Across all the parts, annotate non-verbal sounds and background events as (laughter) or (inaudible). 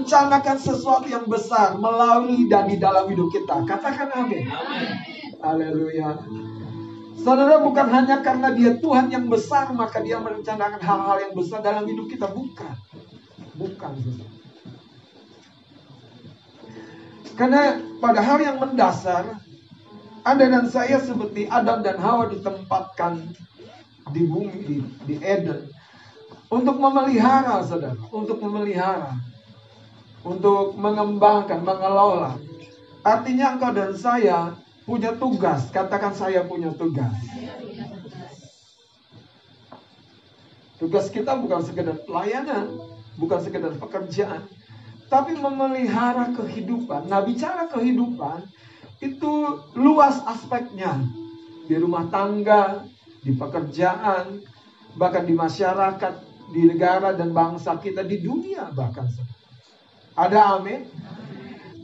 merencanakan sesuatu yang besar melalui dan di dalam hidup kita. Katakan amin. Haleluya. Saudara bukan hanya karena dia Tuhan yang besar maka dia merencanakan hal-hal yang besar dalam hidup kita bukan. Bukan. Karena pada hal yang mendasar anda dan saya seperti Adam dan Hawa ditempatkan di bumi di, di Eden untuk memelihara saudara, untuk memelihara, untuk mengembangkan, mengelola. Artinya engkau dan saya punya tugas. Katakan saya punya tugas. Tugas kita bukan sekedar pelayanan, bukan sekedar pekerjaan, tapi memelihara kehidupan. Nah, bicara kehidupan, itu luas aspeknya di rumah tangga, di pekerjaan, bahkan di masyarakat, di negara dan bangsa kita, di dunia bahkan. Ada amin?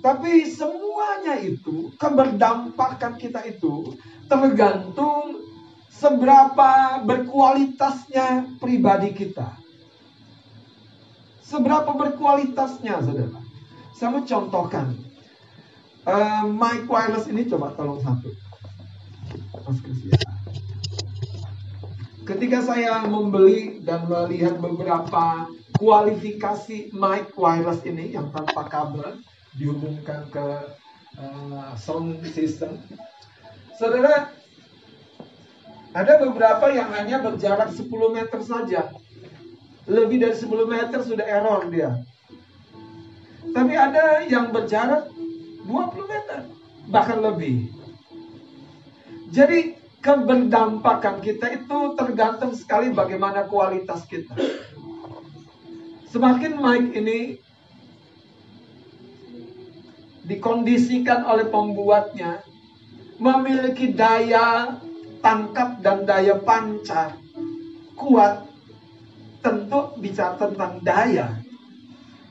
Tapi semuanya itu, keberdampakan kita itu tergantung seberapa berkualitasnya pribadi kita. Seberapa berkualitasnya, saudara. Saya mau contohkan. Uh, mic wireless ini coba tolong satu. Mas Ketika saya membeli dan melihat beberapa kualifikasi mic wireless ini yang tanpa kabel dihubungkan ke uh, sound system, saudara ada beberapa yang hanya berjarak 10 meter saja. Lebih dari 10 meter sudah error dia. Tapi ada yang berjarak 20 meter, bahkan lebih. Jadi keberdampakan kita itu tergantung sekali bagaimana kualitas kita. Semakin mic ini dikondisikan oleh pembuatnya memiliki daya tangkap dan daya pancar kuat tentu bicara tentang daya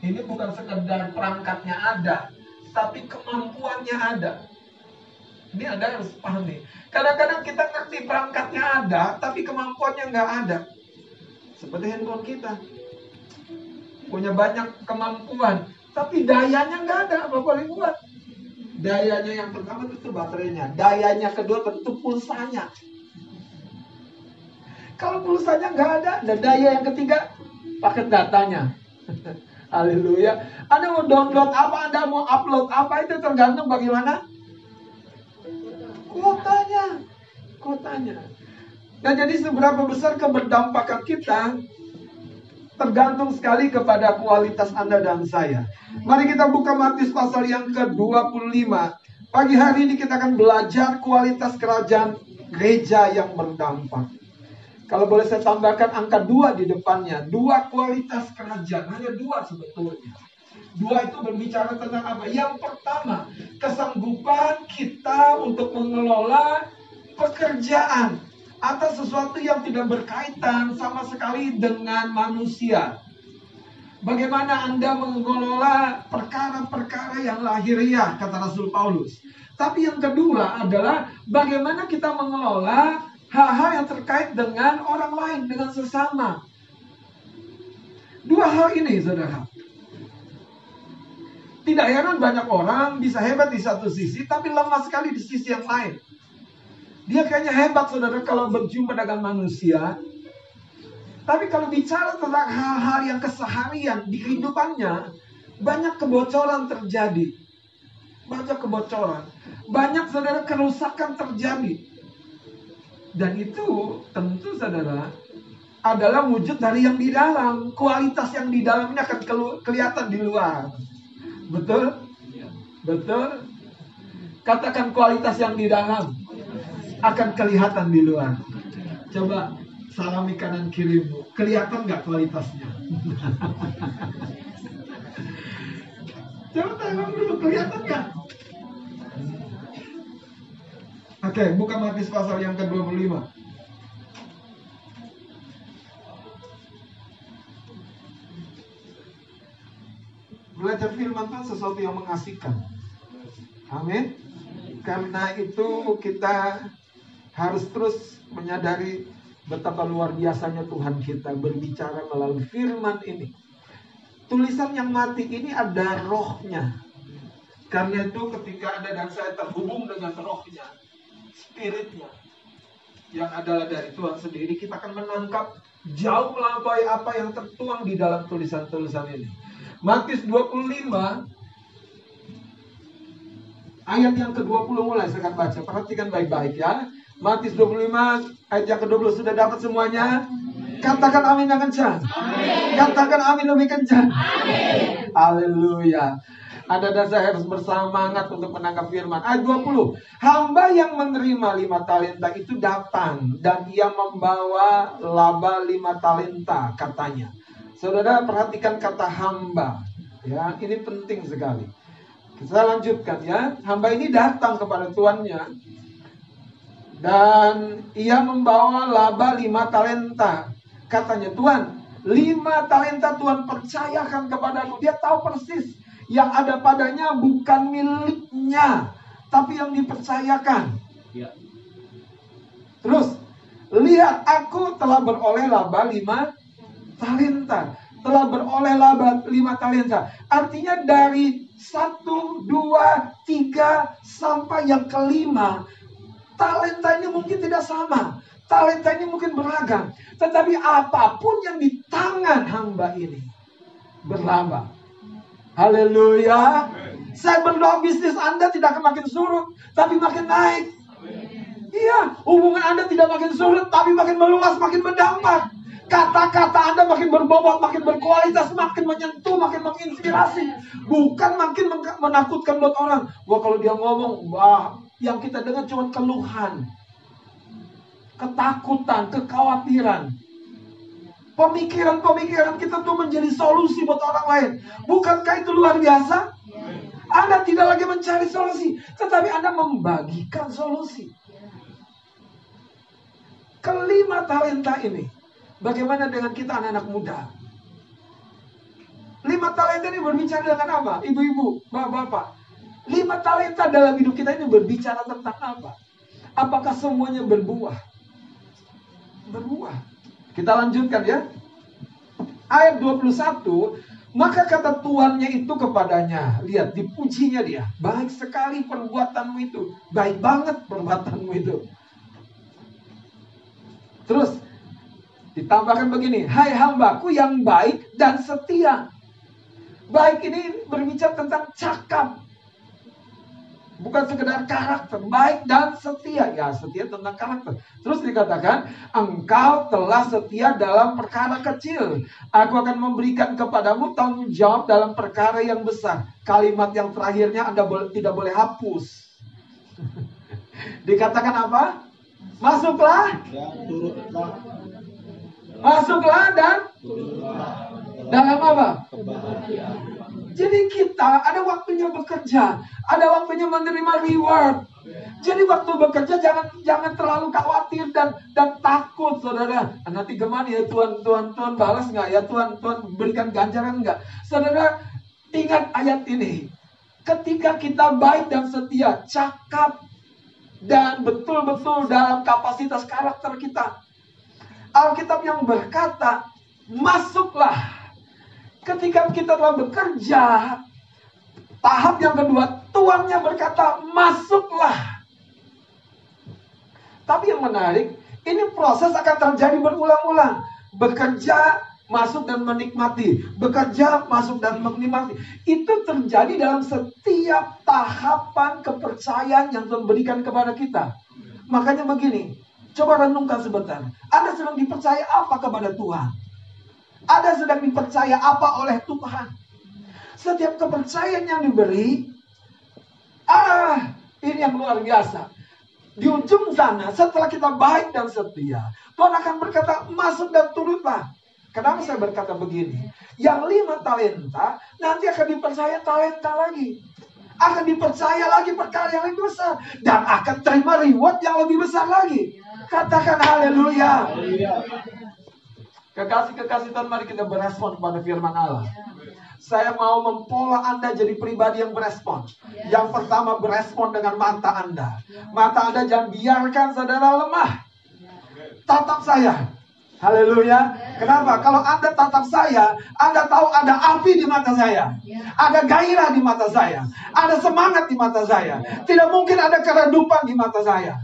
ini bukan sekedar perangkatnya ada tapi kemampuannya ada. Ini Anda harus pahami. Kadang-kadang kita ngerti perangkatnya ada, tapi kemampuannya nggak ada. Seperti handphone kita. Punya banyak kemampuan, tapi dayanya nggak ada, apa boleh buat? Dayanya yang pertama itu baterainya. Dayanya kedua tentu pulsanya. Kalau pulsanya nggak ada, dan daya yang ketiga paket datanya. (laughs) Haleluya. Anda mau download apa, Anda mau upload apa itu tergantung bagaimana kuotanya. Kuotanya. Nah jadi seberapa besar keberdampakan kita tergantung sekali kepada kualitas Anda dan saya. Mari kita buka Matius pasal yang ke-25. Pagi hari ini kita akan belajar kualitas kerajaan gereja yang berdampak. Kalau boleh saya tambahkan angka dua di depannya. Dua kualitas kerajaan. Hanya dua sebetulnya. Dua itu berbicara tentang apa? Yang pertama, kesanggupan kita untuk mengelola pekerjaan atau sesuatu yang tidak berkaitan sama sekali dengan manusia. Bagaimana Anda mengelola perkara-perkara yang lahiriah, kata Rasul Paulus. Tapi yang kedua adalah bagaimana kita mengelola hal-hal yang terkait dengan orang lain, dengan sesama. Dua hal ini, saudara. Tidak heran banyak orang bisa hebat di satu sisi, tapi lemah sekali di sisi yang lain. Dia kayaknya hebat, saudara, kalau berjumpa dengan manusia. Tapi kalau bicara tentang hal-hal yang keseharian di kehidupannya, banyak kebocoran terjadi. Banyak kebocoran. Banyak, saudara, kerusakan terjadi. Dan itu tentu saudara adalah wujud dari yang di dalam. Kualitas yang di dalam ini akan kelihatan di luar. Betul? Betul? Katakan kualitas yang di dalam akan kelihatan di luar. Coba salami kanan kirimu. Kelihatan nggak kualitasnya? (laughs) Coba tengok dulu, kelihatan nggak? Oke, buka Matius pasal yang ke-25. Belajar firman itu sesuatu yang mengasihkan. Amin. Karena itu kita harus terus menyadari betapa luar biasanya Tuhan kita berbicara melalui firman ini. tulisan yang mati ini ada rohnya. Karena itu ketika Anda dan saya terhubung dengan rohnya, spiritnya, yang adalah dari Tuhan sendiri, kita akan menangkap jauh melampaui apa yang tertuang di dalam tulisan-tulisan ini. Matius 25 ayat yang ke-20 mulai saya akan baca. Perhatikan baik-baik ya. Matius 25 ayat yang ke-20 sudah dapat semuanya? Katakan amin yang kencang. Katakan amin lebih kencang. Haleluya. Anda dan saya harus bersemangat untuk menangkap firman. Ayat 20. Hamba yang menerima lima talenta itu datang. Dan ia membawa laba lima talenta katanya. Saudara perhatikan kata hamba. Ya, ini penting sekali. Kita lanjutkan ya. Hamba ini datang kepada tuannya. Dan ia membawa laba lima talenta. Katanya, Tuhan, lima talenta Tuhan percayakan kepadaku. Dia tahu persis yang ada padanya bukan miliknya, tapi yang dipercayakan. Ya. Terus, lihat aku telah beroleh laba lima talenta. Telah beroleh laba lima talenta. Artinya dari satu, dua, tiga, sampai yang kelima. Talenta ini mungkin tidak sama. Talenta ini mungkin beragam. Tetapi apa pun yang di tangan hamba ini berlaba. Haleluya. Saya berdoa bisnis Anda tidak akan makin surut, tapi makin naik. Iya, hubungan Anda tidak makin surut, tapi makin meluas, makin berdampak. Kata-kata Anda makin berbobot, makin berkualitas, makin menyentuh, makin menginspirasi. Bukan makin menakutkan buat orang. Wah kalau dia ngomong, wah yang kita dengar cuma keluhan. Ketakutan, kekhawatiran. Pemikiran-pemikiran kita tuh menjadi solusi buat orang lain. Bukankah itu luar biasa? Anda tidak lagi mencari solusi, tetapi Anda membagikan solusi. Kelima talenta ini, bagaimana dengan kita anak-anak muda? Lima talenta ini berbicara dengan apa? Ibu-ibu, bapak-bapak. Lima talenta dalam hidup kita ini berbicara tentang apa? Apakah semuanya berbuah? Berbuah. Kita lanjutkan ya. Ayat 21, maka kata tuannya itu kepadanya, lihat dipujinya dia, baik sekali perbuatanmu itu, baik banget perbuatanmu itu. Terus ditambahkan begini, hai hambaku yang baik dan setia. Baik ini berbicara tentang cakap, Bukan sekedar karakter, baik dan setia. Ya, setia tentang karakter. Terus dikatakan, engkau telah setia dalam perkara kecil. Aku akan memberikan kepadamu tanggung jawab dalam perkara yang besar. Kalimat yang terakhirnya Anda tidak boleh hapus. (laughs) dikatakan apa? Masuklah. Masuklah dan dalam apa? Jadi kita ada waktunya bekerja, ada waktunya menerima reward. Jadi waktu bekerja jangan jangan terlalu khawatir dan dan takut, saudara. Ah, nanti gimana ya Tuhan Tuhan Tuhan balas nggak ya Tuhan Tuhan berikan ganjaran nggak? Saudara ingat ayat ini. Ketika kita baik dan setia, cakap dan betul-betul dalam kapasitas karakter kita. Alkitab yang berkata, masuklah ketika kita telah bekerja, tahap yang kedua, tuannya berkata, masuklah. Tapi yang menarik, ini proses akan terjadi berulang-ulang. Bekerja, masuk dan menikmati. Bekerja, masuk dan menikmati. Itu terjadi dalam setiap tahapan kepercayaan yang Tuhan berikan kepada kita. Makanya begini, coba renungkan sebentar. Anda sedang dipercaya apa kepada Tuhan? Ada sedang dipercaya apa oleh Tuhan. Setiap kepercayaan yang diberi, ah, ini yang luar biasa. Di ujung sana, setelah kita baik dan setia, Tuhan akan berkata, masuk dan turutlah. Kenapa saya berkata begini? Yang lima talenta, nanti akan dipercaya talenta lagi. Akan dipercaya lagi perkara yang lebih besar. Dan akan terima reward yang lebih besar lagi. Katakan haleluya. Kekasih-kekasih Tuhan, mari kita berespon kepada firman Allah. Saya mau mempola Anda jadi pribadi yang berespon. Yang pertama berespon dengan mata Anda. Mata Anda jangan biarkan saudara lemah. Tatap saya. Haleluya. Kenapa? Kalau Anda tatap saya, Anda tahu ada api di mata saya. Ada gairah di mata saya. Ada semangat di mata saya. Tidak mungkin ada keredupan di mata saya.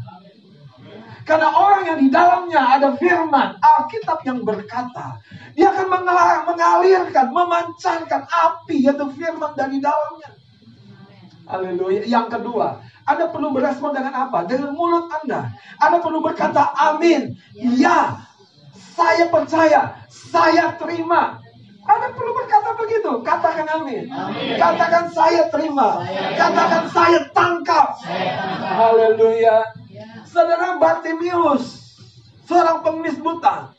Karena orang yang di dalamnya ada firman, Alkitab yang berkata, dia akan mengalirkan, memancarkan api, yaitu firman dari dalamnya. Haleluya. Yang kedua, Anda perlu berespon dengan apa? Dengan mulut Anda. Anda perlu berkata amin. Ya, saya percaya, saya terima. Anda perlu berkata begitu. Katakan amin. amin. Katakan saya terima. Saya Katakan saya tangkap. Haleluya. Saudara Bartimius, seorang pengemis buta.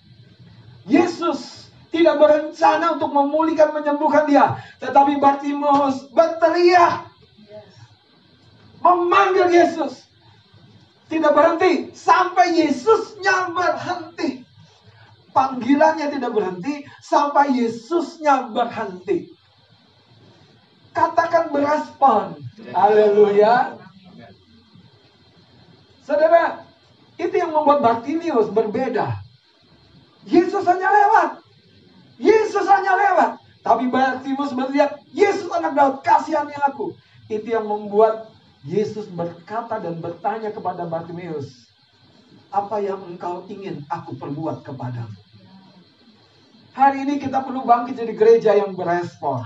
Yesus tidak berencana untuk memulihkan, menyembuhkan dia. Tetapi Bartimius berteriak. Memanggil Yesus. Tidak berhenti. Sampai Yesusnya berhenti. Panggilannya tidak berhenti. Sampai Yesusnya berhenti. Katakan berespon. Haleluya. Saudara, itu yang membuat Bartimius berbeda. Yesus hanya lewat. Yesus hanya lewat. Tapi Bartimius melihat, Yesus anak Daud, kasihani aku. Itu yang membuat Yesus berkata dan bertanya kepada Bartimius, apa yang engkau ingin aku perbuat kepadamu? Hari ini kita perlu bangkit jadi gereja yang berespon.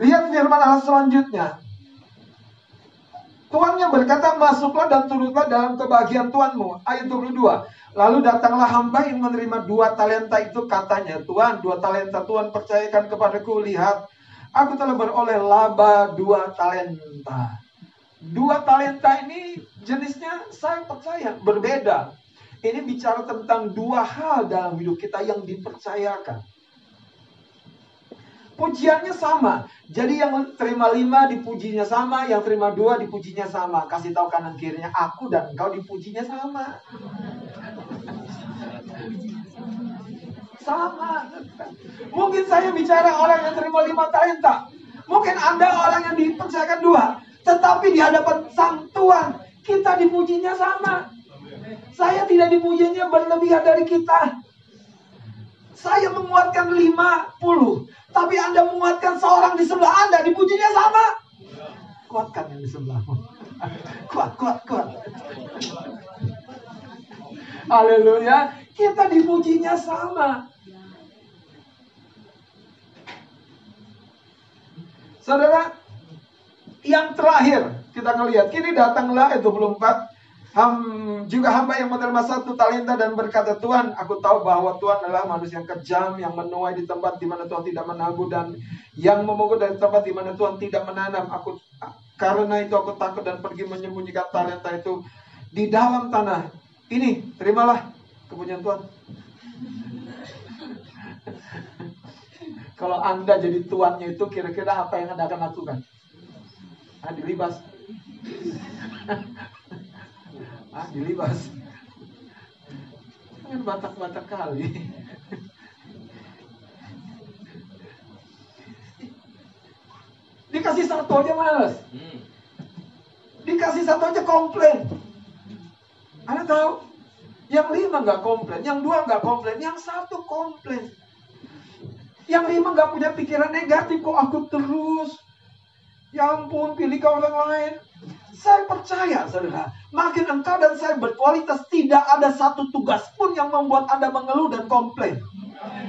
Lihat firman Allah selanjutnya. Tuannya berkata, masuklah dan turutlah dalam kebahagiaan Tuanmu. Ayat 22. Lalu datanglah hamba yang menerima dua talenta itu katanya, Tuhan, dua talenta Tuhan percayakan kepadaku, lihat, aku telah beroleh laba dua talenta. Dua talenta ini jenisnya saya percaya berbeda. Ini bicara tentang dua hal dalam hidup kita yang dipercayakan. Pujiannya sama. Jadi yang terima lima dipujinya sama, yang terima dua dipujinya sama. Kasih tahu kanan kirinya, aku dan engkau dipujinya sama. sama. Mungkin saya bicara orang yang terima lima talenta. Mungkin Anda orang yang dipercayakan dua. Tetapi di hadapan sang Tuhan, kita dipujinya sama. Saya tidak dipujinya berlebihan dari kita. Saya menguatkan 50. Tapi Anda menguatkan seorang di sebelah Anda, dipujinya sama. Kuatkan yang di sebelahmu. kuat, kuat, kuat. Haleluya. Kita dipujinya sama. Saudara, yang terakhir kita ngelihat. Kini datanglah ayat 24 Ham, juga hamba yang menerima satu talenta dan berkata, Tuhan, aku tahu bahwa Tuhan adalah manusia yang kejam, yang menuai di tempat di mana Tuhan tidak menabur dan yang memungut dari tempat di mana Tuhan tidak menanam. Aku karena itu aku takut dan pergi menyembunyikan talenta itu di dalam tanah. Ini, terimalah kepunyaan Tuhan. Kalau Anda jadi tuannya itu kira-kira apa yang Anda akan lakukan? Ah, dilibas ah dilibas. Kan batak-batak kali. Dikasih satu aja males dikasih satu aja komplain. Anda tahu? Yang lima nggak komplain yang dua nggak komplain yang satu komplain. Yang lima nggak punya pikiran negatif kok aku terus? Ya ampun pilih ke orang lain saya percaya, saudara, makin engkau dan saya berkualitas, tidak ada satu tugas pun yang membuat Anda mengeluh dan komplain.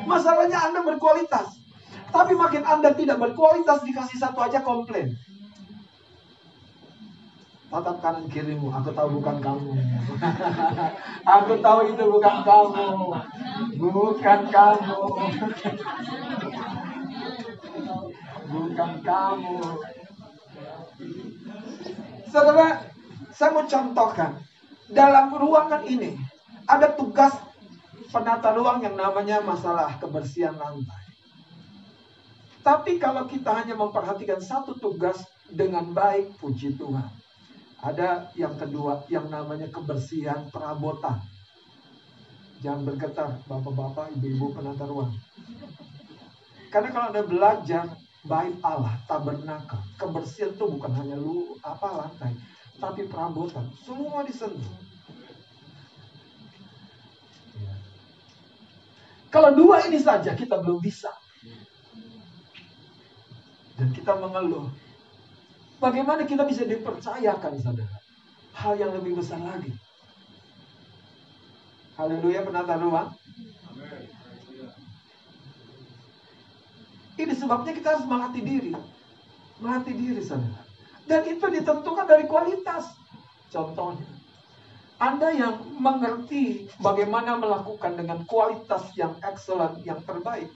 Masalahnya Anda berkualitas. Tapi makin Anda tidak berkualitas, dikasih satu aja komplain. Tatap kanan kirimu, aku tahu bukan kamu. (laughs) aku tahu itu bukan kamu. Bukan kamu. (laughs) bukan kamu. Saudara, saya mau contohkan. Dalam ruangan ini, ada tugas penata ruang yang namanya masalah kebersihan lantai. Tapi kalau kita hanya memperhatikan satu tugas dengan baik, puji Tuhan. Ada yang kedua, yang namanya kebersihan perabotan. Jangan bergetar, bapak-bapak, ibu-ibu penata ruang. Karena kalau Anda belajar bait Allah, tabernakel. Kebersihan itu bukan hanya lu apa lantai, tapi perabotan. Semua disentuh. Ya. Kalau dua ini saja kita belum bisa. Dan kita mengeluh. Bagaimana kita bisa dipercayakan, saudara? Hal yang lebih besar lagi. Haleluya, penata ruang. Ini sebabnya kita harus melatih diri. Melatih diri, saudara. Dan itu ditentukan dari kualitas. Contohnya, Anda yang mengerti bagaimana melakukan dengan kualitas yang excellent, yang terbaik,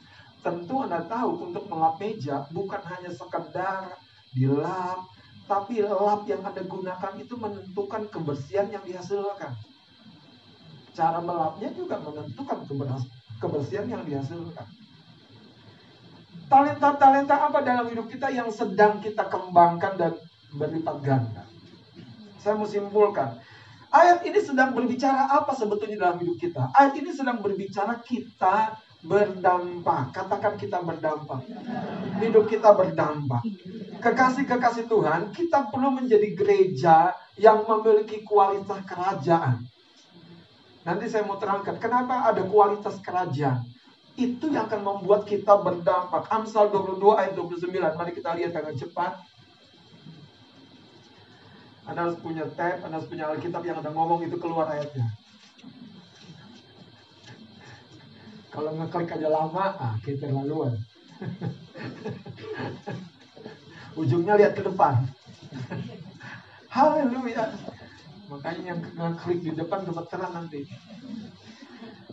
tentu Anda tahu untuk melap meja bukan hanya sekedar dilap, tapi lap yang Anda gunakan itu menentukan kebersihan yang dihasilkan. Cara melapnya juga menentukan kebersihan yang dihasilkan. Talenta-talenta apa dalam hidup kita yang sedang kita kembangkan dan berlipat ganda? Saya mau simpulkan. Ayat ini sedang berbicara apa sebetulnya dalam hidup kita? Ayat ini sedang berbicara kita berdampak. Katakan kita berdampak. Hidup kita berdampak. Kekasih-kekasih Tuhan, kita perlu menjadi gereja yang memiliki kualitas kerajaan. Nanti saya mau terangkan kenapa ada kualitas kerajaan. Itu yang akan membuat kita berdampak. Amsal 22 ayat 29. Mari kita lihat dengan cepat. Anda harus punya tab, Anda harus punya Alkitab yang ada ngomong itu keluar ayatnya. Kalau ngeklik aja lama, ah kita laluan. (laughs) Ujungnya lihat ke depan. (laughs) Haleluya. Makanya yang ngeklik di depan gemeteran nanti.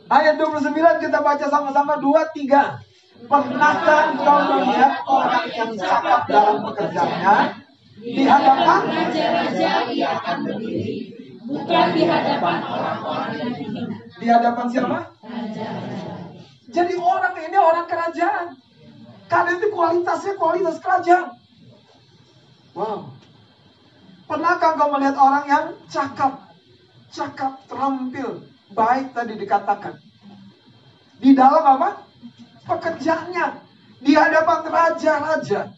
Ayat 29 kita baca sama-sama 2 3. Pernahkah kau melihat orang yang cakap dalam pekerjaannya di hadapan raja-raja ia akan berdiri, bukan di hadapan orang-orang yang. Di hadapan siapa? Raja-raja. Jadi orang ini orang kerajaan. Karena itu kualitasnya kualitas kerajaan. Wow. Pernahkah kau melihat orang yang cakap? Cakap, terampil, baik tadi dikatakan. Di dalam apa? Pekerjaannya. Di hadapan raja-raja.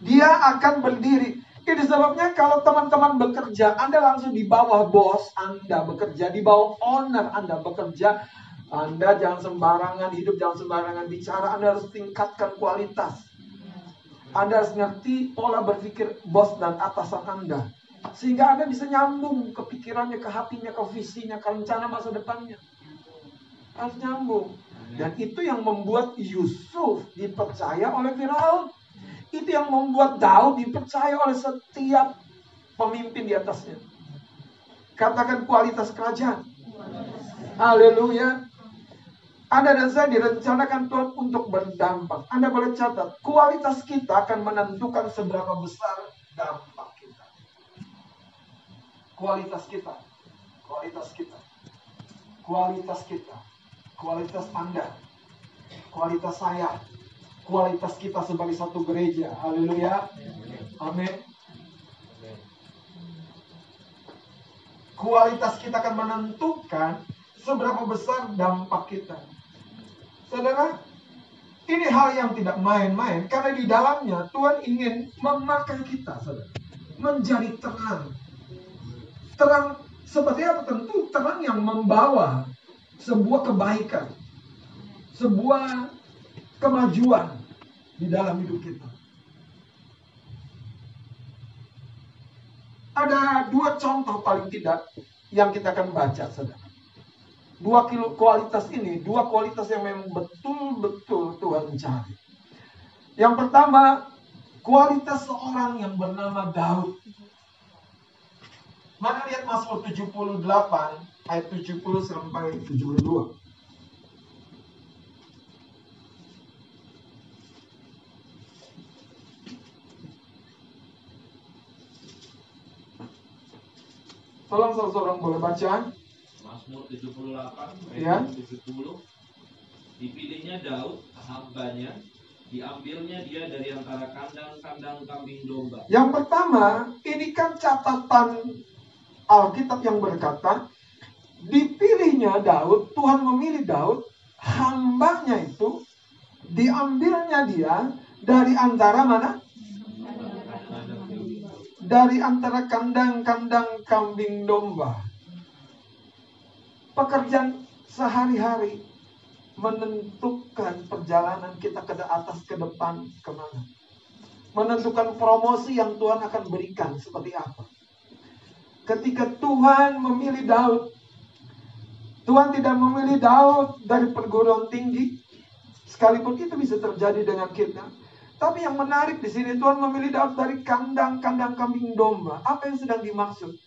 Dia akan berdiri. Ini sebabnya kalau teman-teman bekerja, Anda langsung di bawah bos Anda bekerja, di bawah owner Anda bekerja, anda jangan sembarangan hidup, jangan sembarangan bicara. Anda harus tingkatkan kualitas. Anda harus ngerti pola berpikir bos dan atasan Anda. Sehingga Anda bisa nyambung ke pikirannya, ke hatinya, ke visinya, ke rencana masa depannya. Harus nyambung. Dan itu yang membuat Yusuf dipercaya oleh Firaun. Itu yang membuat Daud dipercaya oleh setiap pemimpin di atasnya. Katakan kualitas kerajaan. Haleluya. Anda dan saya direncanakan Tuhan untuk berdampak. Anda boleh catat, kualitas kita akan menentukan seberapa besar dampak. Kualitas kita, kualitas kita, kualitas kita, kualitas Anda, kualitas saya, kualitas kita sebagai satu gereja. Haleluya. Amin. Kualitas kita akan menentukan seberapa besar dampak kita. Saudara, ini hal yang tidak main-main karena di dalamnya Tuhan ingin memakai kita, saudara, menjadi terang. Terang seperti apa? Tentu terang yang membawa sebuah kebaikan, sebuah kemajuan di dalam hidup kita. Ada dua contoh paling tidak yang kita akan baca, saudara dua kilo kualitas ini, dua kualitas yang memang betul-betul Tuhan cari. Yang pertama, kualitas seorang yang bernama Daud. Mana lihat Mazmur 78 ayat 70 sampai 72. Tolong seseorang boleh baca. Mazmur 78 ayat ya. 70 dipilihnya Daud hambanya diambilnya dia dari antara kandang-kandang kambing domba. Yang pertama, ini kan catatan Alkitab yang berkata, dipilihnya Daud, Tuhan memilih Daud, hambanya itu diambilnya dia dari antara mana? Dari antara kandang-kandang kambing domba pekerjaan sehari-hari. menentukan perjalanan kita ke atas ke depan ke mana. Menentukan promosi yang Tuhan akan berikan seperti apa. Ketika Tuhan memilih Daud, Tuhan tidak memilih Daud dari perguruan tinggi, sekalipun itu bisa terjadi dengan kita. Tapi yang menarik di sini Tuhan memilih Daud dari kandang-kandang kambing domba. Apa yang sedang dimaksud?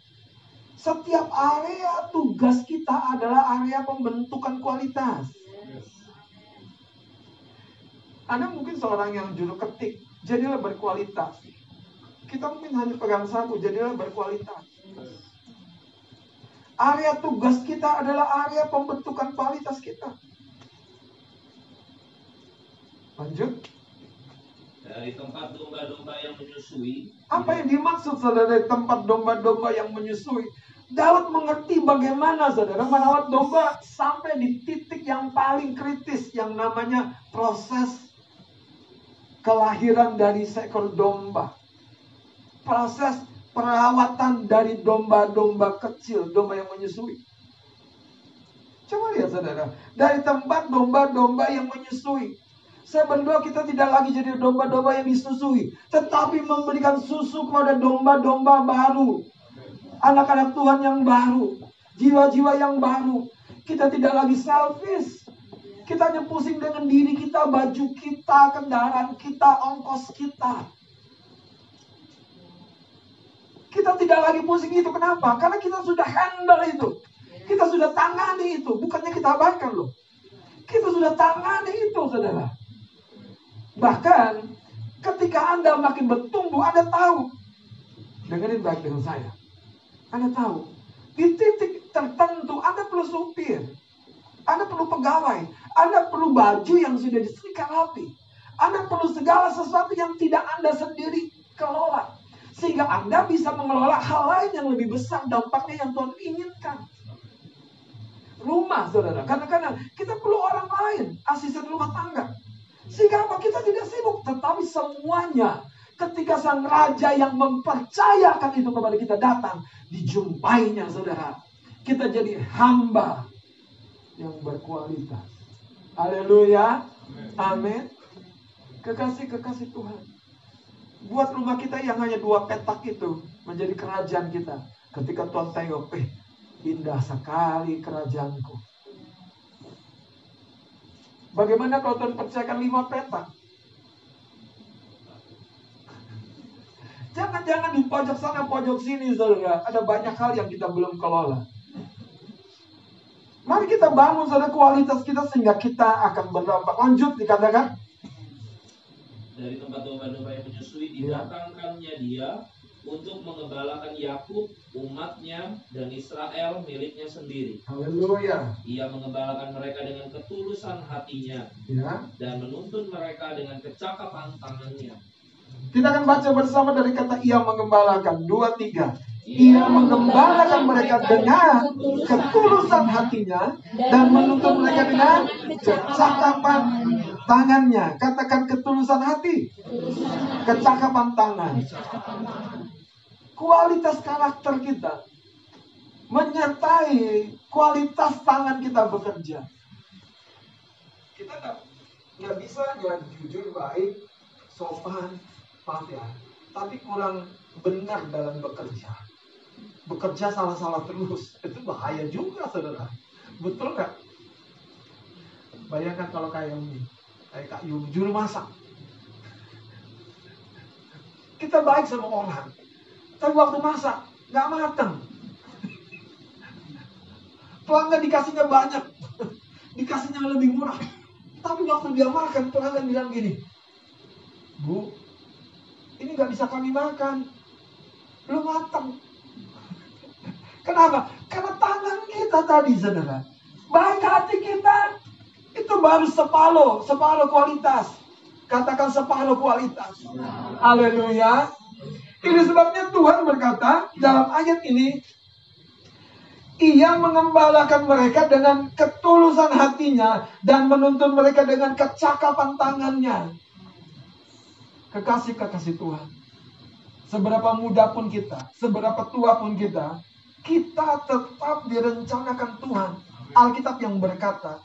Setiap area tugas kita adalah area pembentukan kualitas. Anda mungkin seorang yang juru ketik, jadilah berkualitas. Kita mungkin hanya pegang sapu, jadilah berkualitas. Area tugas kita adalah area pembentukan kualitas kita. Lanjut. Dari tempat domba-domba yang menyusui. Apa yang dimaksud saudara dari tempat domba-domba yang menyusui? Daud mengerti bagaimana saudara merawat domba sampai di titik yang paling kritis yang namanya proses kelahiran dari seekor domba. Proses perawatan dari domba-domba kecil, domba yang menyusui. Coba lihat saudara, dari tempat domba-domba yang menyusui. Saya berdoa kita tidak lagi jadi domba-domba yang disusui. Tetapi memberikan susu kepada domba-domba baru. Anak-anak Tuhan yang baru. Jiwa-jiwa yang baru. Kita tidak lagi selfish. Kita hanya pusing dengan diri kita, baju kita, kendaraan kita, ongkos kita. Kita tidak lagi pusing itu. Kenapa? Karena kita sudah handle itu. Kita sudah tangani itu. Bukannya kita abaikan loh. Kita sudah tangani itu, saudara. Bahkan ketika Anda makin bertumbuh, Anda tahu. Dengerin baik dengan saya. Anda tahu. Di titik tertentu Anda perlu supir. Anda perlu pegawai. Anda perlu baju yang sudah disetrika rapi. Anda perlu segala sesuatu yang tidak Anda sendiri kelola. Sehingga Anda bisa mengelola hal lain yang lebih besar dampaknya yang Tuhan inginkan. Rumah, saudara. Kadang-kadang kita perlu orang lain. Asisten rumah tangga. Sehingga apa? Kita tidak sibuk. Tetapi semuanya ketika sang raja yang mempercayakan itu kepada kita datang. Dijumpainya saudara. Kita jadi hamba yang berkualitas. Haleluya. Amin. Kekasih-kekasih Tuhan. Buat rumah kita yang hanya dua petak itu menjadi kerajaan kita. Ketika Tuhan tengok, eh indah sekali kerajaanku. Bagaimana kalau Tuhan percayakan lima petak? (laughs) Jangan-jangan di pojok sana, pojok sini, saudara. Ada banyak hal yang kita belum kelola. Mari kita bangun saudara kualitas kita sehingga kita akan berdampak. Lanjut dikatakan. Dari tempat domba-domba yang menyusui, didatangkannya dia untuk mengembalakan Yakub, umatnya, dan Israel miliknya sendiri. Haleluya. Ia mengembalakan mereka dengan ketulusan hatinya Ya. dan menuntun mereka dengan kecakapan tangannya. Kita akan baca bersama dari kata ia mengembalakan. Dua, tiga. Ia mengembalakan mereka dengan ketulusan hatinya dan menuntun mereka dengan kecakapan tangannya. Katakan ketulusan hati. Kecakapan tangan. Kualitas karakter kita menyertai kualitas tangan kita bekerja. Kita nggak bisa ya jujur baik, sopan, maaf ya, tapi kurang benar dalam bekerja. Bekerja salah-salah terus, (laughs) itu bahaya juga saudara. Betul nggak? Bayangkan kalau kayak ini, kayak Kak Yu, juru masak. Kita baik sama orang, tapi waktu masak nggak matang. (laughs) Pelanggan dikasihnya banyak, (laughs) dikasihnya lebih murah. Tapi waktu dia makan, pelanggan bilang gini, Bu, ini nggak bisa kami makan. Belum matang. Kenapa? Karena tangan kita tadi, saudara. Baik hati kita, itu baru separuh, separuh kualitas. Katakan separuh kualitas. Haleluya. Ini sebabnya Tuhan berkata dalam ayat ini, ia mengembalakan mereka dengan ketulusan hatinya dan menuntun mereka dengan kecakapan tangannya. Kekasih-kekasih Tuhan. Seberapa muda pun kita, seberapa tua pun kita, kita tetap direncanakan Tuhan. Alkitab yang berkata,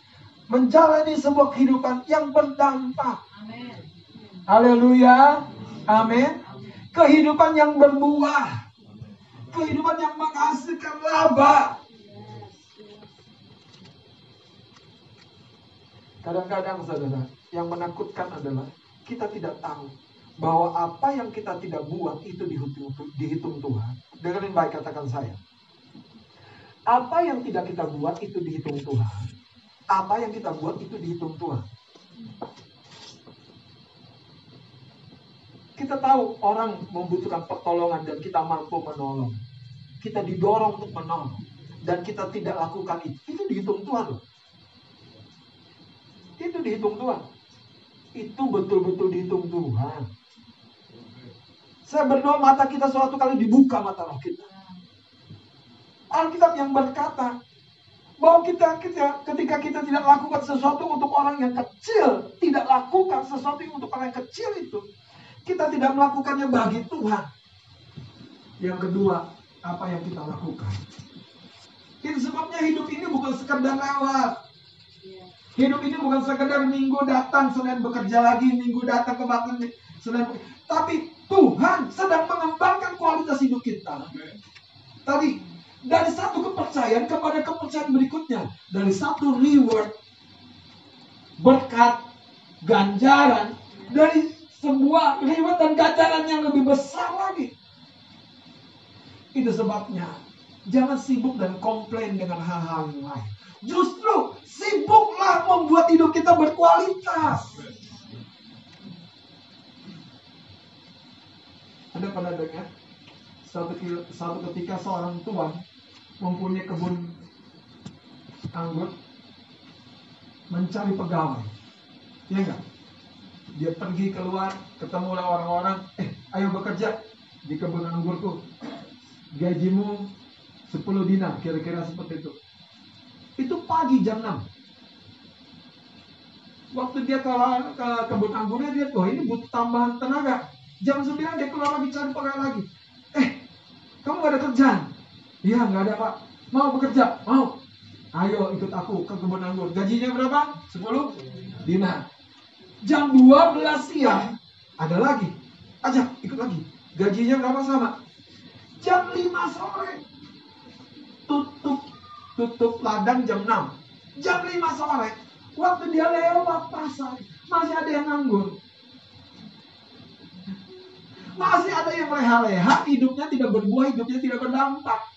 menjalani sebuah kehidupan yang berdampak. Haleluya. Amin. Kehidupan yang berbuah. Kehidupan yang menghasilkan laba. Kadang-kadang saudara, yang menakutkan adalah kita tidak tahu bahwa apa yang kita tidak buat itu dihitung, dihitung Tuhan. Dengerin baik katakan saya. Apa yang tidak kita buat itu dihitung Tuhan. Apa yang kita buat itu dihitung Tuhan. Kita tahu orang membutuhkan pertolongan dan kita mampu menolong. Kita didorong untuk menolong. Dan kita tidak lakukan itu. Itu dihitung Tuhan loh. Itu dihitung Tuhan. Itu betul-betul dihitung Tuhan. Saya berdoa mata kita suatu kali dibuka mata roh kita. Alkitab yang berkata bahwa kita, kita ketika kita tidak lakukan sesuatu untuk orang yang kecil, tidak lakukan sesuatu untuk orang yang kecil itu, kita tidak melakukannya bagi Tuhan. Yang kedua, apa yang kita lakukan? Itu sebabnya hidup ini bukan sekedar lewat. Hidup ini bukan sekedar minggu datang, Senin bekerja lagi, minggu datang ke Senin Tapi Tuhan sedang mengembangkan kualitas hidup kita. Tadi, dari satu kepercayaan kepada kepercayaan berikutnya. Dari satu reward, berkat, ganjaran, dari sebuah reward dan ganjaran yang lebih besar lagi. Itu sebabnya jangan sibuk dan komplain dengan hal-hal yang lain. Justru sibuklah membuat hidup kita berkualitas. Anda pernah dengar satu, satu ketika seorang tuan mempunyai kebun anggur mencari pegawai. Ya enggak? Dia pergi keluar, ketemu orang-orang, eh ayo bekerja di kebun anggurku. Gajimu 10 dinar, kira-kira seperti itu. Itu pagi jam 6. Waktu dia ke, ke kebun anggurnya, dia, oh ini butuh tambahan tenaga. Jam 9 dia keluar lagi cari pegawai lagi. Eh, kamu gak ada kerjaan? Iya, gak ada pak. Mau bekerja? Mau. Ayo ikut aku ke kebun anggur. Gajinya berapa? 10 dinar. Jam 12 siang ada lagi. Ajak ikut lagi. Gajinya berapa sama? Jam 5 sore tutup tutup ladang jam 6. Jam 5 sore waktu dia lewat pasar masih ada yang nganggur. Masih ada yang leha-leha, hidupnya tidak berbuah, hidupnya tidak berdampak.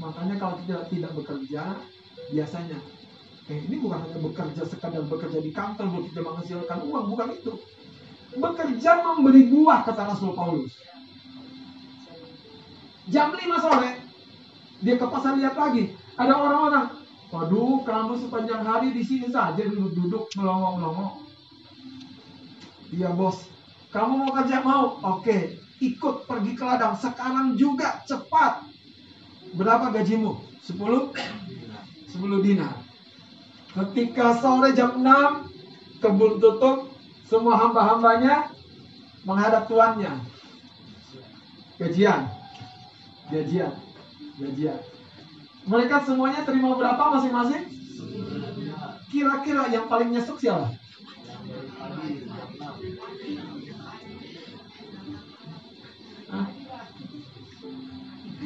Makanya kalau kita tidak bekerja, biasanya Eh, ini bukan hanya bekerja sekadar bekerja di kantor kita menghasilkan uang, bukan itu. Bekerja memberi buah kata Rasul Paulus. Jam 5 sore dia ke pasar lihat lagi, ada orang-orang, waduh kamu sepanjang hari di sini saja duduk-duduk melongo-melongo. Iya bos, kamu mau kerja mau? Oke, ikut pergi ke ladang sekarang juga cepat. Berapa gajimu? 10? 10 dinar. Ketika sore jam 6 kebun tutup, semua hamba-hambanya menghadap tuannya. Gajian. Gajian. Gajian. Mereka semuanya terima berapa masing-masing? Kira-kira yang paling nyesek siapa?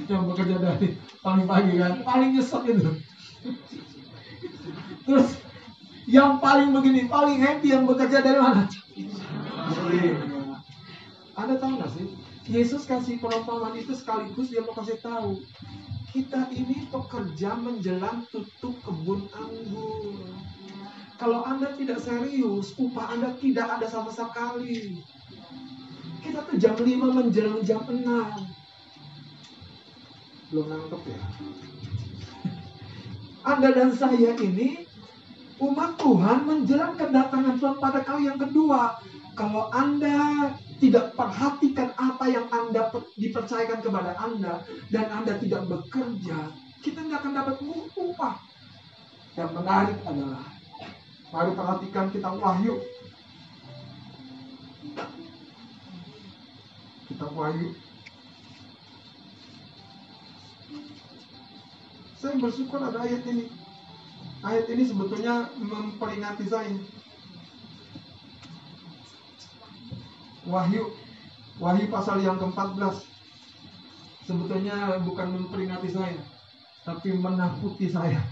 Yang bekerja dari paling pagi kan, paling nyesek itu. Terus yang paling begini, paling happy yang bekerja dari mana? Anda tahu gak sih? Yesus kasih perumpamaan itu sekaligus dia mau kasih tahu kita ini pekerja menjelang tutup kebun anggur. Kalau Anda tidak serius, upah Anda tidak ada sama sekali. Kita tuh jam 5 menjelang jam 6. Belum nangkep ya? Anda dan saya ini umat Tuhan menjelang kedatangan Tuhan pada kali yang kedua. Kalau Anda tidak perhatikan apa yang Anda dipercayakan kepada Anda dan Anda tidak bekerja, kita nggak akan dapat upah. Yang menarik adalah mari perhatikan kita Wahyu. Kita Wahyu. Saya bersyukur ada ayat ini. Ayat ini sebetulnya memperingati saya. Wahyu Wahyu pasal yang ke-14 sebetulnya bukan memperingati saya, tapi menakuti saya.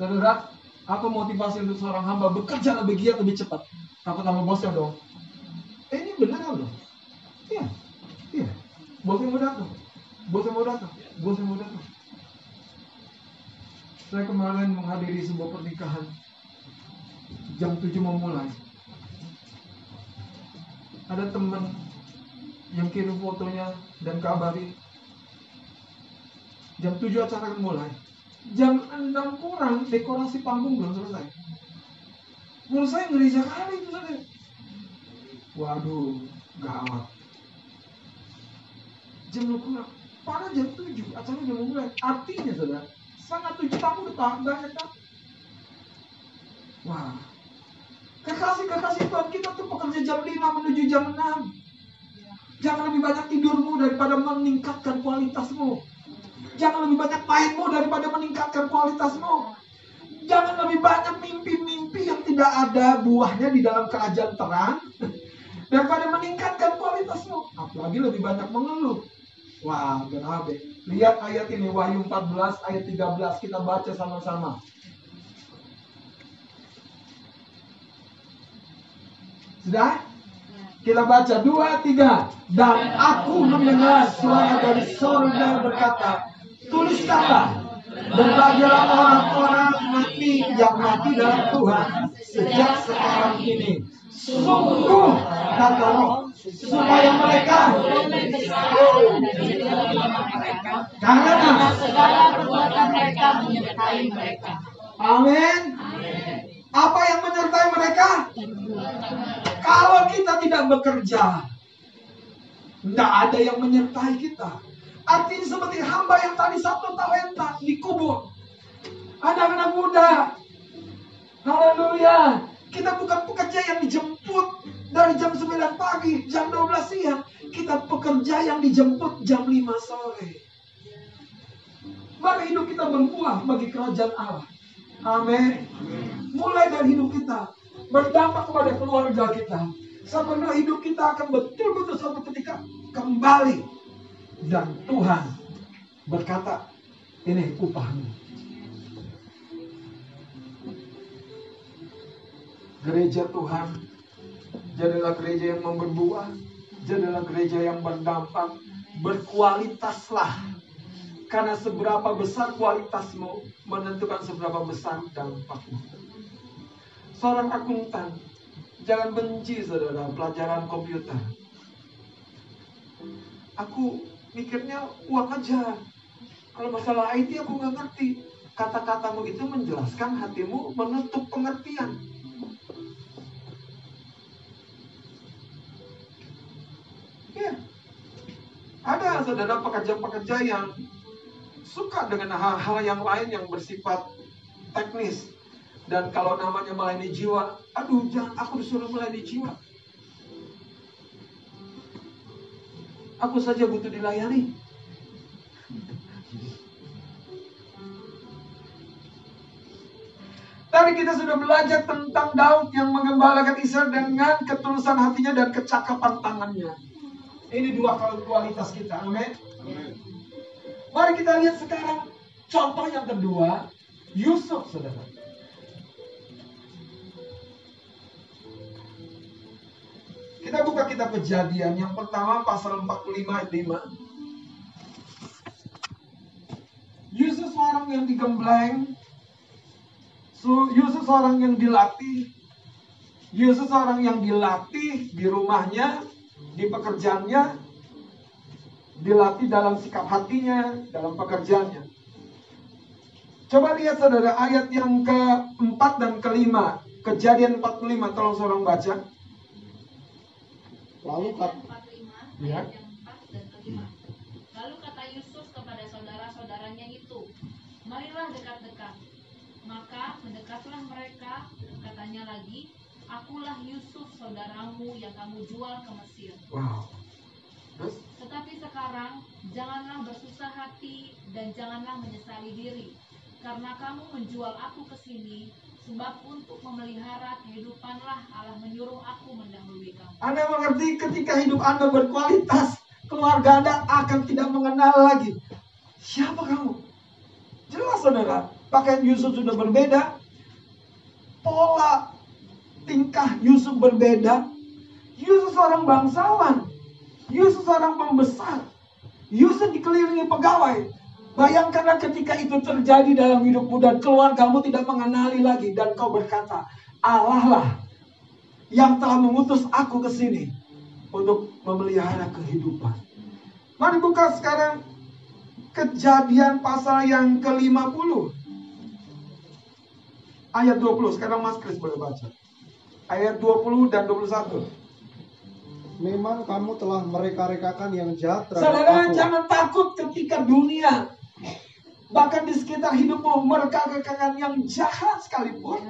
Saudara, apa motivasi untuk seorang hamba bekerja lebih giat, lebih cepat? Takut sama bosnya dong. Eh, ini benar loh. Iya, iya. Bosnya mau datang. Bosnya mau datang. Bosnya mau datang. Saya kemarin menghadiri sebuah pernikahan. Jam 7 mau mulai. Ada teman yang kirim fotonya dan kabari. Jam 7 acara akan mulai. Jam 6 kurang dekorasi panggung belum selesai. Menurut saya ngeri sekali itu saudara. Waduh, gawat. Jam 6 kurang. Pada jam 7 acara udah mulai. Artinya saudara, sangat 7 tamu udah banyak kan? Wah, Kekasih-kekasih Tuhan kita tuh pekerja jam 5 menuju jam 6. Jangan lebih banyak tidurmu daripada meningkatkan kualitasmu. Jangan lebih banyak mainmu daripada meningkatkan kualitasmu. Jangan lebih banyak mimpi-mimpi yang tidak ada buahnya di dalam kerajaan terang daripada meningkatkan kualitasmu. Apalagi lebih banyak mengeluh. Wah, berabe. Lihat ayat ini Wahyu 14 ayat 13 kita baca sama-sama. Sudah? Kita baca dua tiga dan aku mendengar suara dari surga berkata, tuliskanlah berbahagialah orang-orang mati yang mati dalam Tuhan sejak sekarang ini. Sungguh kata Roh supaya mereka karena segala perbuatan mereka menyertai mereka. Amin. Apa yang menyertai mereka? Kalau kita tidak bekerja, tidak ada yang menyertai kita. Artinya seperti hamba yang tadi satu talenta dikubur. Anak-anak muda. Haleluya. Kita bukan pekerja yang dijemput dari jam 9 pagi, jam 12 siang. Kita pekerja yang dijemput jam 5 sore. Mari hidup kita berbuah bagi kerajaan Allah. Amin. Mulai dari hidup kita berdampak kepada keluarga kita. Sebenarnya hidup kita akan betul-betul suatu ketika kembali dan Tuhan berkata, ini upahmu. Gereja Tuhan, jadilah gereja yang memberbuah, jadilah gereja yang berdampak, berkualitaslah karena seberapa besar kualitasmu menentukan seberapa besar dampakmu. Seorang akuntan, jangan benci saudara pelajaran komputer. Aku mikirnya uang aja. Kalau masalah IT aku nggak ngerti. Kata-katamu itu menjelaskan hatimu menutup pengertian. Ya, ada saudara pekerja-pekerja yang suka dengan hal-hal yang lain yang bersifat teknis. Dan kalau namanya melayani jiwa, aduh jangan aku disuruh melayani jiwa. Aku saja butuh dilayani. Tadi kita sudah belajar tentang Daud yang mengembalakan Israel dengan ketulusan hatinya dan kecakapan tangannya. Ini dua kualitas kita. Amin. Mari kita lihat sekarang contoh yang kedua, Yusuf, saudara. Kita buka kitab kejadian yang pertama pasal 45 ayat 5. Yusuf seorang yang digembleng. Yusuf seorang yang dilatih. Yusuf seorang yang dilatih di rumahnya, di pekerjaannya, dilatih dalam sikap hatinya, dalam pekerjaannya. Coba lihat saudara ayat yang keempat dan kelima. Kejadian 45, tolong seorang baca. Lalu kata ya. Lalu kata Yusuf kepada saudara-saudaranya itu, marilah dekat-dekat. Maka mendekatlah mereka, katanya lagi, akulah Yusuf saudaramu yang kamu jual ke Mesir. Wow. Tetapi sekarang janganlah bersusah hati dan janganlah menyesali diri karena kamu menjual aku ke sini, sebab untuk memelihara kehidupanlah Allah menyuruh aku mendahului kamu. Anda mengerti ketika hidup Anda berkualitas, keluarga Anda akan tidak mengenal lagi. Siapa kamu? Jelas saudara, pakaian Yusuf sudah berbeda, pola tingkah Yusuf berbeda. Yusuf seorang bangsawan, Yusuf seorang pembesar, Yusuf dikelilingi pegawai. Bayangkanlah ketika itu terjadi dalam hidupmu dan keluargamu tidak mengenali lagi dan kau berkata, Allah lah yang telah mengutus aku ke sini untuk memelihara kehidupan. Mari buka sekarang kejadian pasal yang ke-50. Ayat 20, sekarang Mas Kris boleh baca. Ayat 20 dan 21. Memang kamu telah mereka-rekakan yang jahat terhadap Saudara aku. jangan takut ketika dunia bahkan di sekitar hidupmu mereka-rekakan yang jahat sekalipun.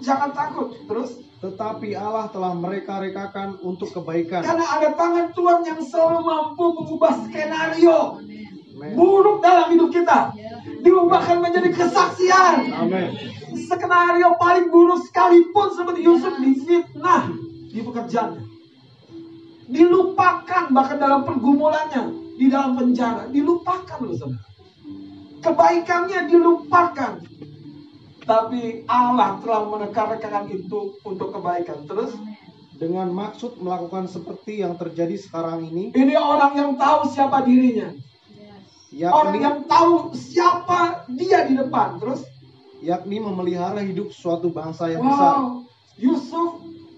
Jangan takut. Terus Tetapi Allah telah mereka-rekakan untuk kebaikan. karena ada tangan Tuhan yang selalu mampu mengubah skenario Amin. buruk dalam hidup kita diubahkan menjadi kesaksian. Amin. Skenario paling buruk sekalipun seperti Yusuf difitnah di pekerjaannya. Dilupakan bahkan dalam pergumulannya di dalam penjara, dilupakan loh saudara. Kebaikannya dilupakan. Tapi Allah telah menekan-rekan itu untuk kebaikan. Terus Dengan maksud melakukan seperti yang terjadi sekarang ini, ini orang yang tahu siapa dirinya. Orang yakni, yang tahu siapa dia di depan. Terus yakni memelihara hidup suatu bangsa yang besar. Wow, Yusuf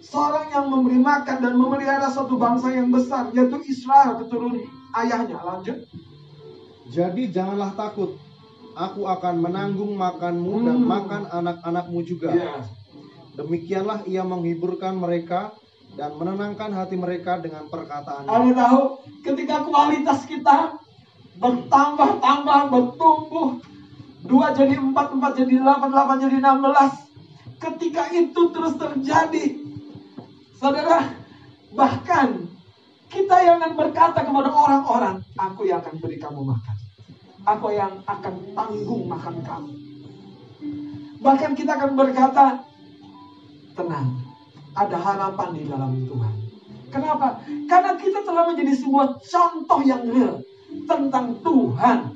seorang yang memberi makan dan memelihara suatu bangsa yang besar, yaitu Israel keturunan ayahnya. Lanjut. Jadi janganlah takut. Aku akan menanggung makanmu dan Hmm. makan anak-anakmu juga. Iya. Demikianlah ia menghiburkan mereka dan menenangkan hati mereka dengan perkataannya. Anda tahu, ketika kualitas kita bertambah-tambah, bertumbuh, dua jadi empat, empat jadi delapan, delapan jadi enam belas. Ketika itu terus terjadi, saudara, bahkan kita yang akan berkata kepada orang-orang, aku yang akan beri kamu makan. Aku yang akan tanggung makan kamu. Bahkan kita akan berkata, tenang, ada harapan di dalam Tuhan. Kenapa? Karena kita telah menjadi sebuah contoh yang real tentang Tuhan.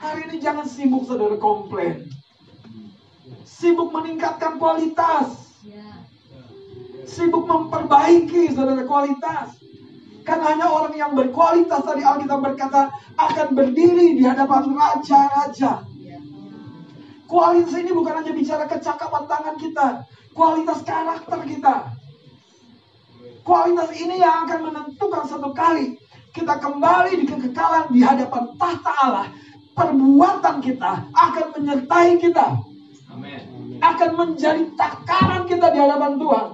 Hari ini jangan sibuk saudara komplain. Sibuk meningkatkan kualitas. Sibuk memperbaiki saudara kualitas. Karena hanya orang yang berkualitas tadi Alkitab berkata akan berdiri di hadapan raja-raja. Kualitas ini bukan hanya bicara kecakapan tangan kita, kualitas karakter kita. Kualitas ini yang akan menentukan satu kali kita kembali di kekekalan di hadapan tahta Allah. Perbuatan kita akan menyertai kita, Amin. akan menjadi takaran kita di hadapan Tuhan.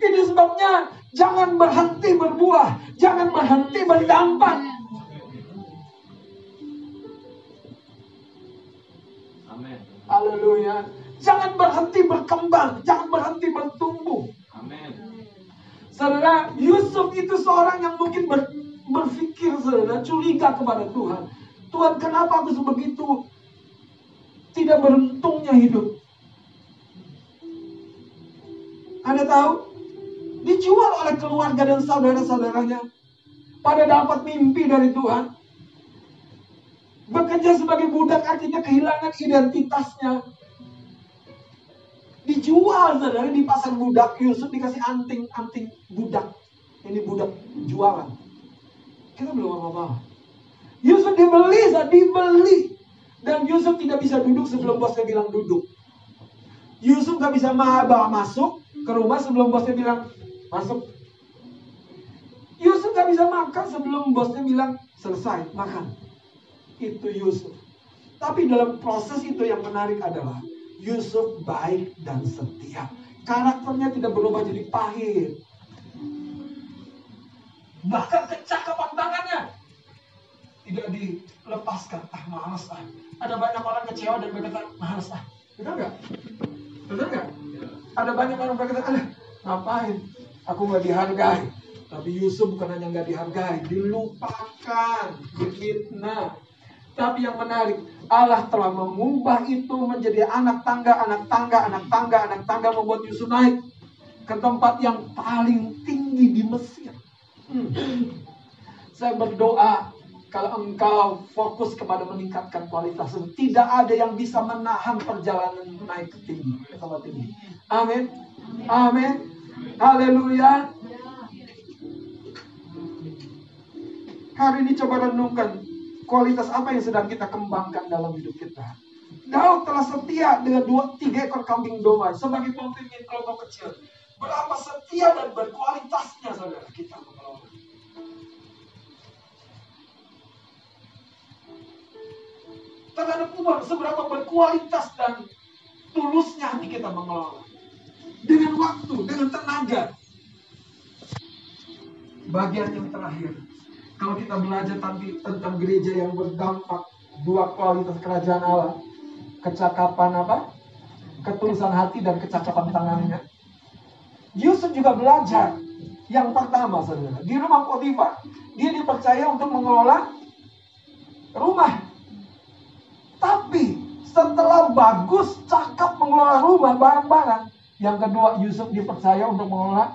Ini sebabnya jangan berhenti berbuah, jangan berhenti berdampak. Amin. Haleluya. Jangan berhenti berkembang, jangan berhenti bertumbuh. Amin. Saudara, Yusuf itu seorang yang mungkin ber- berpikir, saudara, curiga kepada Tuhan. Tuhan, kenapa aku sebegitu tidak beruntungnya hidup? Anda tahu, dijual oleh keluarga dan saudara-saudaranya pada dapat mimpi dari Tuhan. Bekerja sebagai budak artinya kehilangan identitasnya. Dijual saudara di pasar budak Yusuf dikasih anting-anting budak. Ini budak jualan. Kita belum apa-apa. Yusuf dibeli, saudara, dibeli. Dan Yusuf tidak bisa duduk sebelum bosnya bilang duduk. Yusuf gak bisa ma- bawa masuk ke rumah sebelum bosnya bilang masuk. Yusuf gak bisa makan sebelum bosnya bilang selesai makan. Itu Yusuf. Tapi dalam proses itu yang menarik adalah Yusuf baik dan setia. Karakternya tidak berubah jadi pahit. Bahkan kecakapan tangannya tidak dilepaskan. Ah, malas ah. Ada banyak orang kecewa dan berkata, malas ah. Benar nggak? Benar nggak? Ada banyak orang berkata, alah, ngapain? Aku nggak dihargai. Tapi Yusuf bukan hanya nggak dihargai, dilupakan, difitnah. Tapi yang menarik, Allah telah mengubah itu menjadi anak tangga, anak tangga, anak tangga, anak tangga membuat Yusuf naik ke tempat yang paling tinggi di Mesir. Hmm. Saya berdoa kalau engkau fokus kepada meningkatkan kualitas tidak ada yang bisa menahan perjalanan naik ke tinggi ke tempat tinggi. Amin. Amin. Haleluya. Hari ini coba renungkan kualitas apa yang sedang kita kembangkan dalam hidup kita. Daud telah setia dengan dua tiga ekor kambing domba sebagai pemimpin kelompok kecil. Berapa setia dan berkualitasnya saudara kita mengelola. terhadap uang seberapa berkualitas dan tulusnya hati kita mengelola dengan waktu dengan tenaga bagian yang terakhir kalau kita belajar tentang, tentang gereja yang berdampak dua kualitas kerajaan Allah kecakapan apa ketulusan hati dan kecakapan tangannya Yusuf juga belajar yang pertama saudara di rumah Potifar dia dipercaya untuk mengelola rumah tapi setelah bagus, cakap mengelola rumah, barang-barang. Yang kedua, Yusuf dipercaya untuk mengelola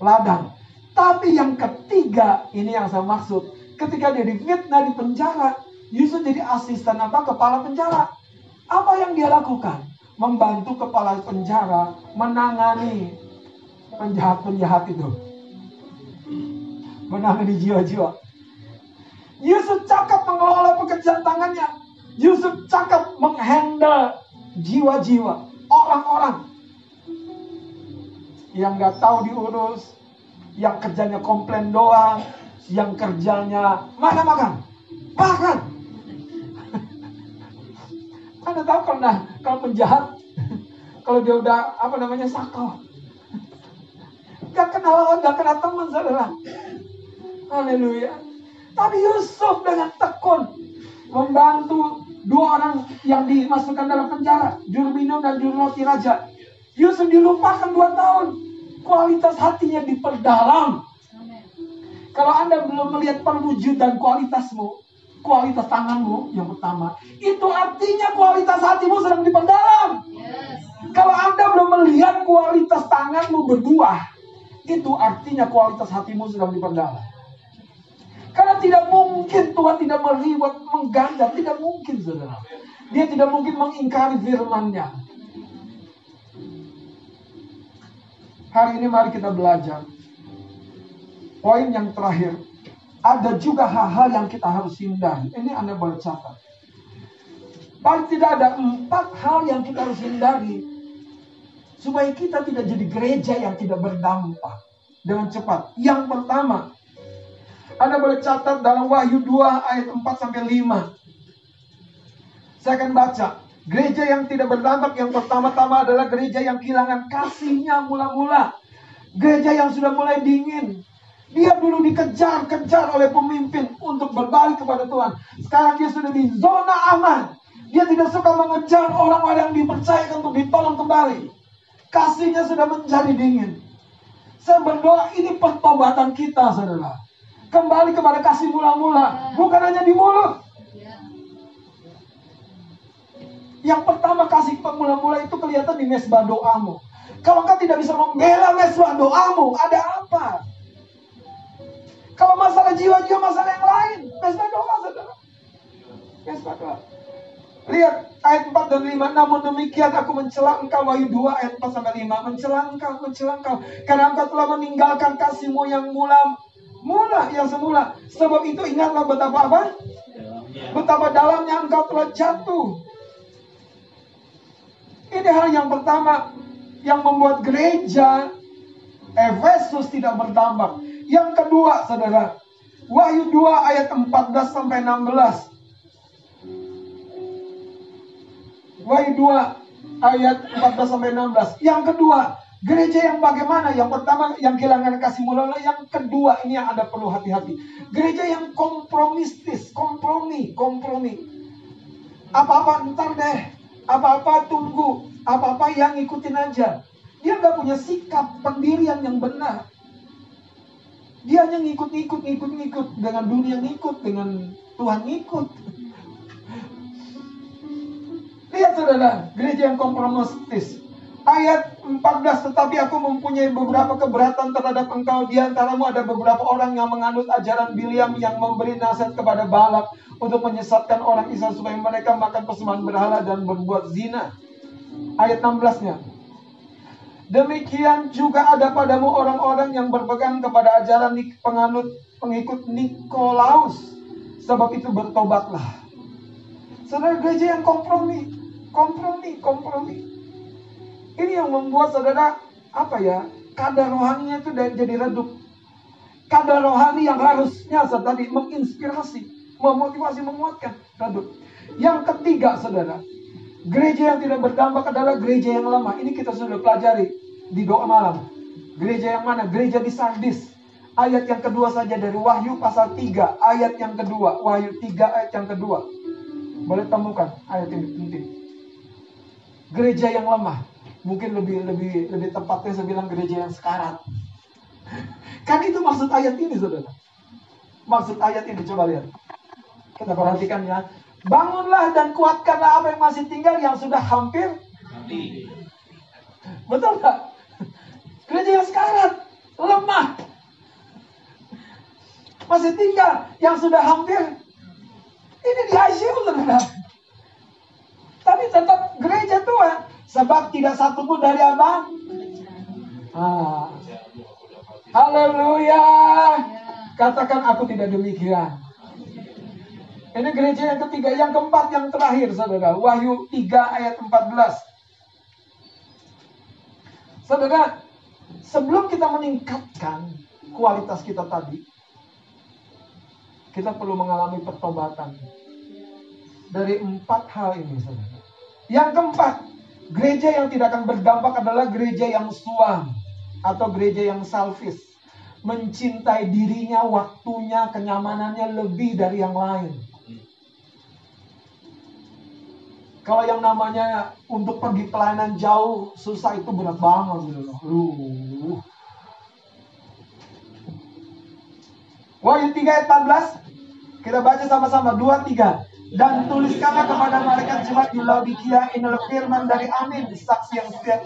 ladang. Tapi yang ketiga, ini yang saya maksud. Ketika dia difitnah di penjara, Yusuf jadi asisten apa? Kepala penjara. Apa yang dia lakukan? Membantu kepala penjara menangani penjahat-penjahat itu. Menangani jiwa-jiwa. Yusuf cakap mengelola pekerjaan tangannya. Yusuf cakap menghandle jiwa-jiwa, orang-orang yang nggak tahu diurus, yang kerjanya komplain doang, yang kerjanya mana makan, makan. Anda tahu kalau nah, kalau penjahat, (laughs) kalau dia udah apa namanya sakau, (laughs) gak kenal lawan, gak kenal teman saudara. Haleluya. Tapi Yusuf dengan tekun membantu dua orang yang dimasukkan dalam penjara, juru minum dan juru roti raja. Yusuf dilupakan dua tahun. Kualitas hatinya diperdalam. Kalau Anda belum melihat perwujudan kualitasmu, kualitas tanganmu yang pertama, itu artinya kualitas hatimu sedang diperdalam. Yes. Kalau Anda belum melihat kualitas tanganmu berbuah, itu artinya kualitas hatimu sedang diperdalam. Karena tidak mungkin Tuhan tidak meriwat mengganda, tidak mungkin saudara. Dia tidak mungkin mengingkari firman-Nya. Hari ini mari kita belajar. Poin yang terakhir, ada juga hal-hal yang kita harus hindari. Ini Anda boleh catat. Paling tidak ada empat hal yang kita harus hindari supaya kita tidak jadi gereja yang tidak berdampak dengan cepat. Yang pertama, anda boleh catat dalam Wahyu 2 ayat 4 sampai 5. Saya akan baca. Gereja yang tidak berdampak yang pertama-tama adalah gereja yang kehilangan kasihnya mula-mula. Gereja yang sudah mulai dingin. Dia dulu dikejar-kejar oleh pemimpin untuk berbalik kepada Tuhan. Sekarang dia sudah di zona aman. Dia tidak suka mengejar orang-orang yang dipercayakan untuk ditolong kembali. Kasihnya sudah menjadi dingin. Saya berdoa ini pertobatan kita, saudara. Kembali kepada kasih mula-mula. Bukan hanya di mulut. Yang pertama kasih mula-mula itu kelihatan di mesbah doamu. Kalau engkau tidak bisa membela mesbah doamu, ada apa? Kalau masalah jiwa-jiwa masalah yang lain, mesbah doa saudara. Mesbah doa. Lihat ayat 4 dan 5. Namun demikian aku mencela engkau. Wahyu 2 ayat 4 sampai 5. Mencela engkau, mencela engkau. Karena engkau telah meninggalkan kasihmu yang mula Mula yang semula. Sebab itu ingatlah betapa apa? Betapa dalamnya engkau telah jatuh. Ini hal yang pertama yang membuat gereja Efesus tidak berdampak. Yang kedua, saudara, Wahyu 2 ayat 14 sampai 16. Wahyu 2 ayat 14 sampai 16. Yang kedua, Gereja yang bagaimana? Yang pertama yang kehilangan kasih mulai, yang kedua ini yang ada perlu hati-hati. Gereja yang kompromistis, kompromi, kompromi. Apa-apa ntar deh, apa-apa tunggu, apa-apa yang ikutin aja. Dia nggak punya sikap pendirian yang benar. Dia hanya ngikut-ngikut, ngikut-ngikut dengan dunia ngikut, dengan Tuhan ngikut. Lihat saudara, gereja yang kompromistis. Ayat 14, tetapi aku mempunyai beberapa keberatan terhadap engkau. Di antaramu ada beberapa orang yang menganut ajaran Biliam yang memberi nasihat kepada Balak untuk menyesatkan orang Israel supaya mereka makan persembahan berhala dan berbuat zina. Ayat 16-nya. Demikian juga ada padamu orang-orang yang berpegang kepada ajaran penganut pengikut Nikolaus. Sebab itu bertobatlah. Saudara gereja yang kompromi, kompromi, kompromi. Ini yang membuat saudara apa ya kadar rohaninya itu jadi redup. Kadar rohani yang harusnya tadi menginspirasi, memotivasi, menguatkan redup. Yang ketiga saudara, gereja yang tidak berdampak adalah gereja yang lama. Ini kita sudah pelajari di doa malam. Gereja yang mana? Gereja di Sardis. Ayat yang kedua saja dari Wahyu pasal 3. Ayat yang kedua. Wahyu 3 ayat yang kedua. Boleh temukan ayat ini penting. Gereja yang lemah mungkin lebih lebih lebih tepatnya saya bilang gereja yang sekarat. (laughs) Kan itu maksud ayat ini, saudara. Maksud ayat ini coba lihat. Kita perhatikan ya. Bangunlah dan kuatkanlah apa yang masih tinggal yang sudah hampir mati. Betul nggak? Gereja yang sekarat, lemah. Masih tinggal yang sudah hampir. Ini di ICU, saudara. Tapi tetap gereja tua. Sebab tidak satu pun dari apa? Ah. Haleluya. Katakan aku tidak demikian. Ini gereja yang ketiga, yang keempat, yang terakhir, saudara. Wahyu 3 ayat 14. Saudara, sebelum kita meningkatkan kualitas kita tadi, kita perlu mengalami pertobatan. Dari empat hal ini, saudara. Yang keempat, Gereja yang tidak akan berdampak adalah gereja yang suam atau gereja yang salvis. Mencintai dirinya, waktunya, kenyamanannya lebih dari yang lain. Kalau yang namanya untuk pergi pelayanan jauh susah itu berat banget gitu. Loh. Uh. Wahyu 3 ayat 14 kita baca sama-sama. 2 3 dan tuliskanlah kepada malaikat jemaat di Laodikia inilah firman dari Amin saksi yang setia.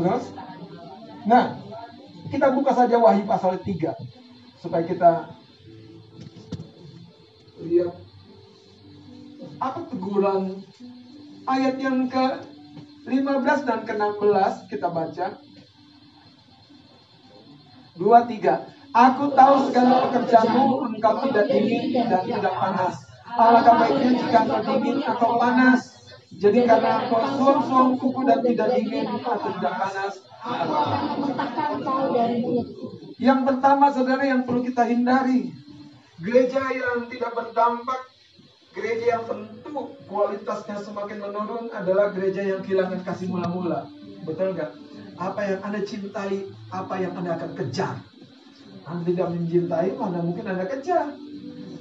Terus? Nah kita buka saja Wahyu pasal 3 supaya kita lihat apa teguran ayat yang ke 15 dan ke 16 kita baca dua tiga Aku tahu segala pekerjaanmu, engkau tidak dingin dan tidak panas. Alangkah baiknya jika engkau dingin atau panas. Jadi karena engkau suam-suam kuku dan tidak dingin atau tidak panas. Yang pertama saudara yang perlu kita hindari. Gereja yang tidak berdampak Gereja yang tentu kualitasnya semakin menurun adalah gereja yang kehilangan kasih mula-mula. Betul nggak? Apa yang Anda cintai, apa yang Anda akan kejar. Anda tidak mencintai, mana mungkin Anda kejar.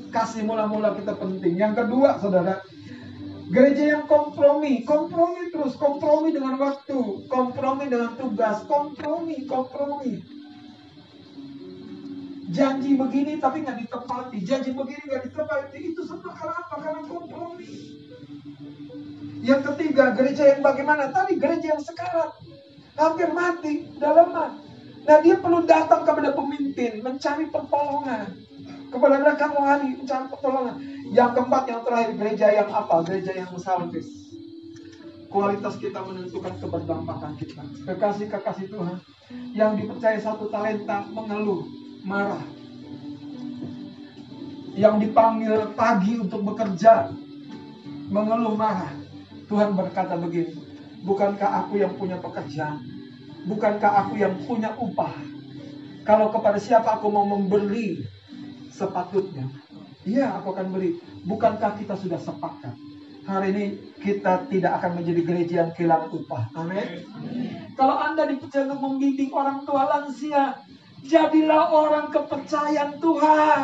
Kasih mula-mula kita penting. Yang kedua, saudara, gereja yang kompromi, kompromi terus, kompromi dengan waktu, kompromi dengan tugas, kompromi, kompromi. Janji begini tapi nggak ditepati, janji begini nggak ditepati, itu semua karena apa? Karena kompromi. Yang ketiga, gereja yang bagaimana? Tadi gereja yang sekarat, hampir mati, udah lemah. Nah dia perlu datang kepada pemimpin, mencari pertolongan. Kepada mereka rohani, mencari pertolongan. Yang keempat, yang terakhir, gereja yang apa? Gereja yang salvis. Kualitas kita menentukan keberdampakan kita. Kekasih-kekasih Tuhan. Yang dipercaya satu talenta, mengeluh, marah. Yang dipanggil pagi untuk bekerja, mengeluh marah. Tuhan berkata begini, bukankah aku yang punya pekerjaan? Bukankah aku yang punya upah? Kalau kepada siapa aku mau memberi sepatutnya, iya aku akan beri. Bukankah kita sudah sepakat? Hari ini kita tidak akan menjadi gereja yang kehilangan upah. Amin. Kalau Anda dipercaya untuk membimbing orang tua lansia, jadilah orang kepercayaan Tuhan.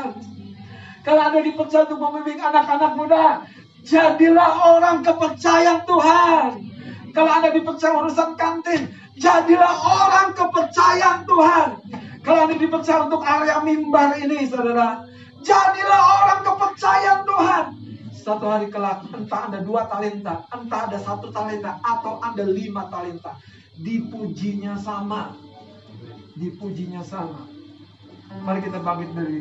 Kalau Anda dipercaya untuk membimbing anak-anak muda, jadilah orang kepercayaan Tuhan. Kalau Anda dipercaya urusan kantin, Jadilah orang kepercayaan Tuhan. Kalau ini dipercaya untuk area mimbar ini, saudara. Jadilah orang kepercayaan Tuhan. Satu hari kelak, entah Anda dua talenta, entah ada satu talenta, atau Anda lima talenta. Dipujinya sama. Dipujinya sama. Mari kita bangkit dari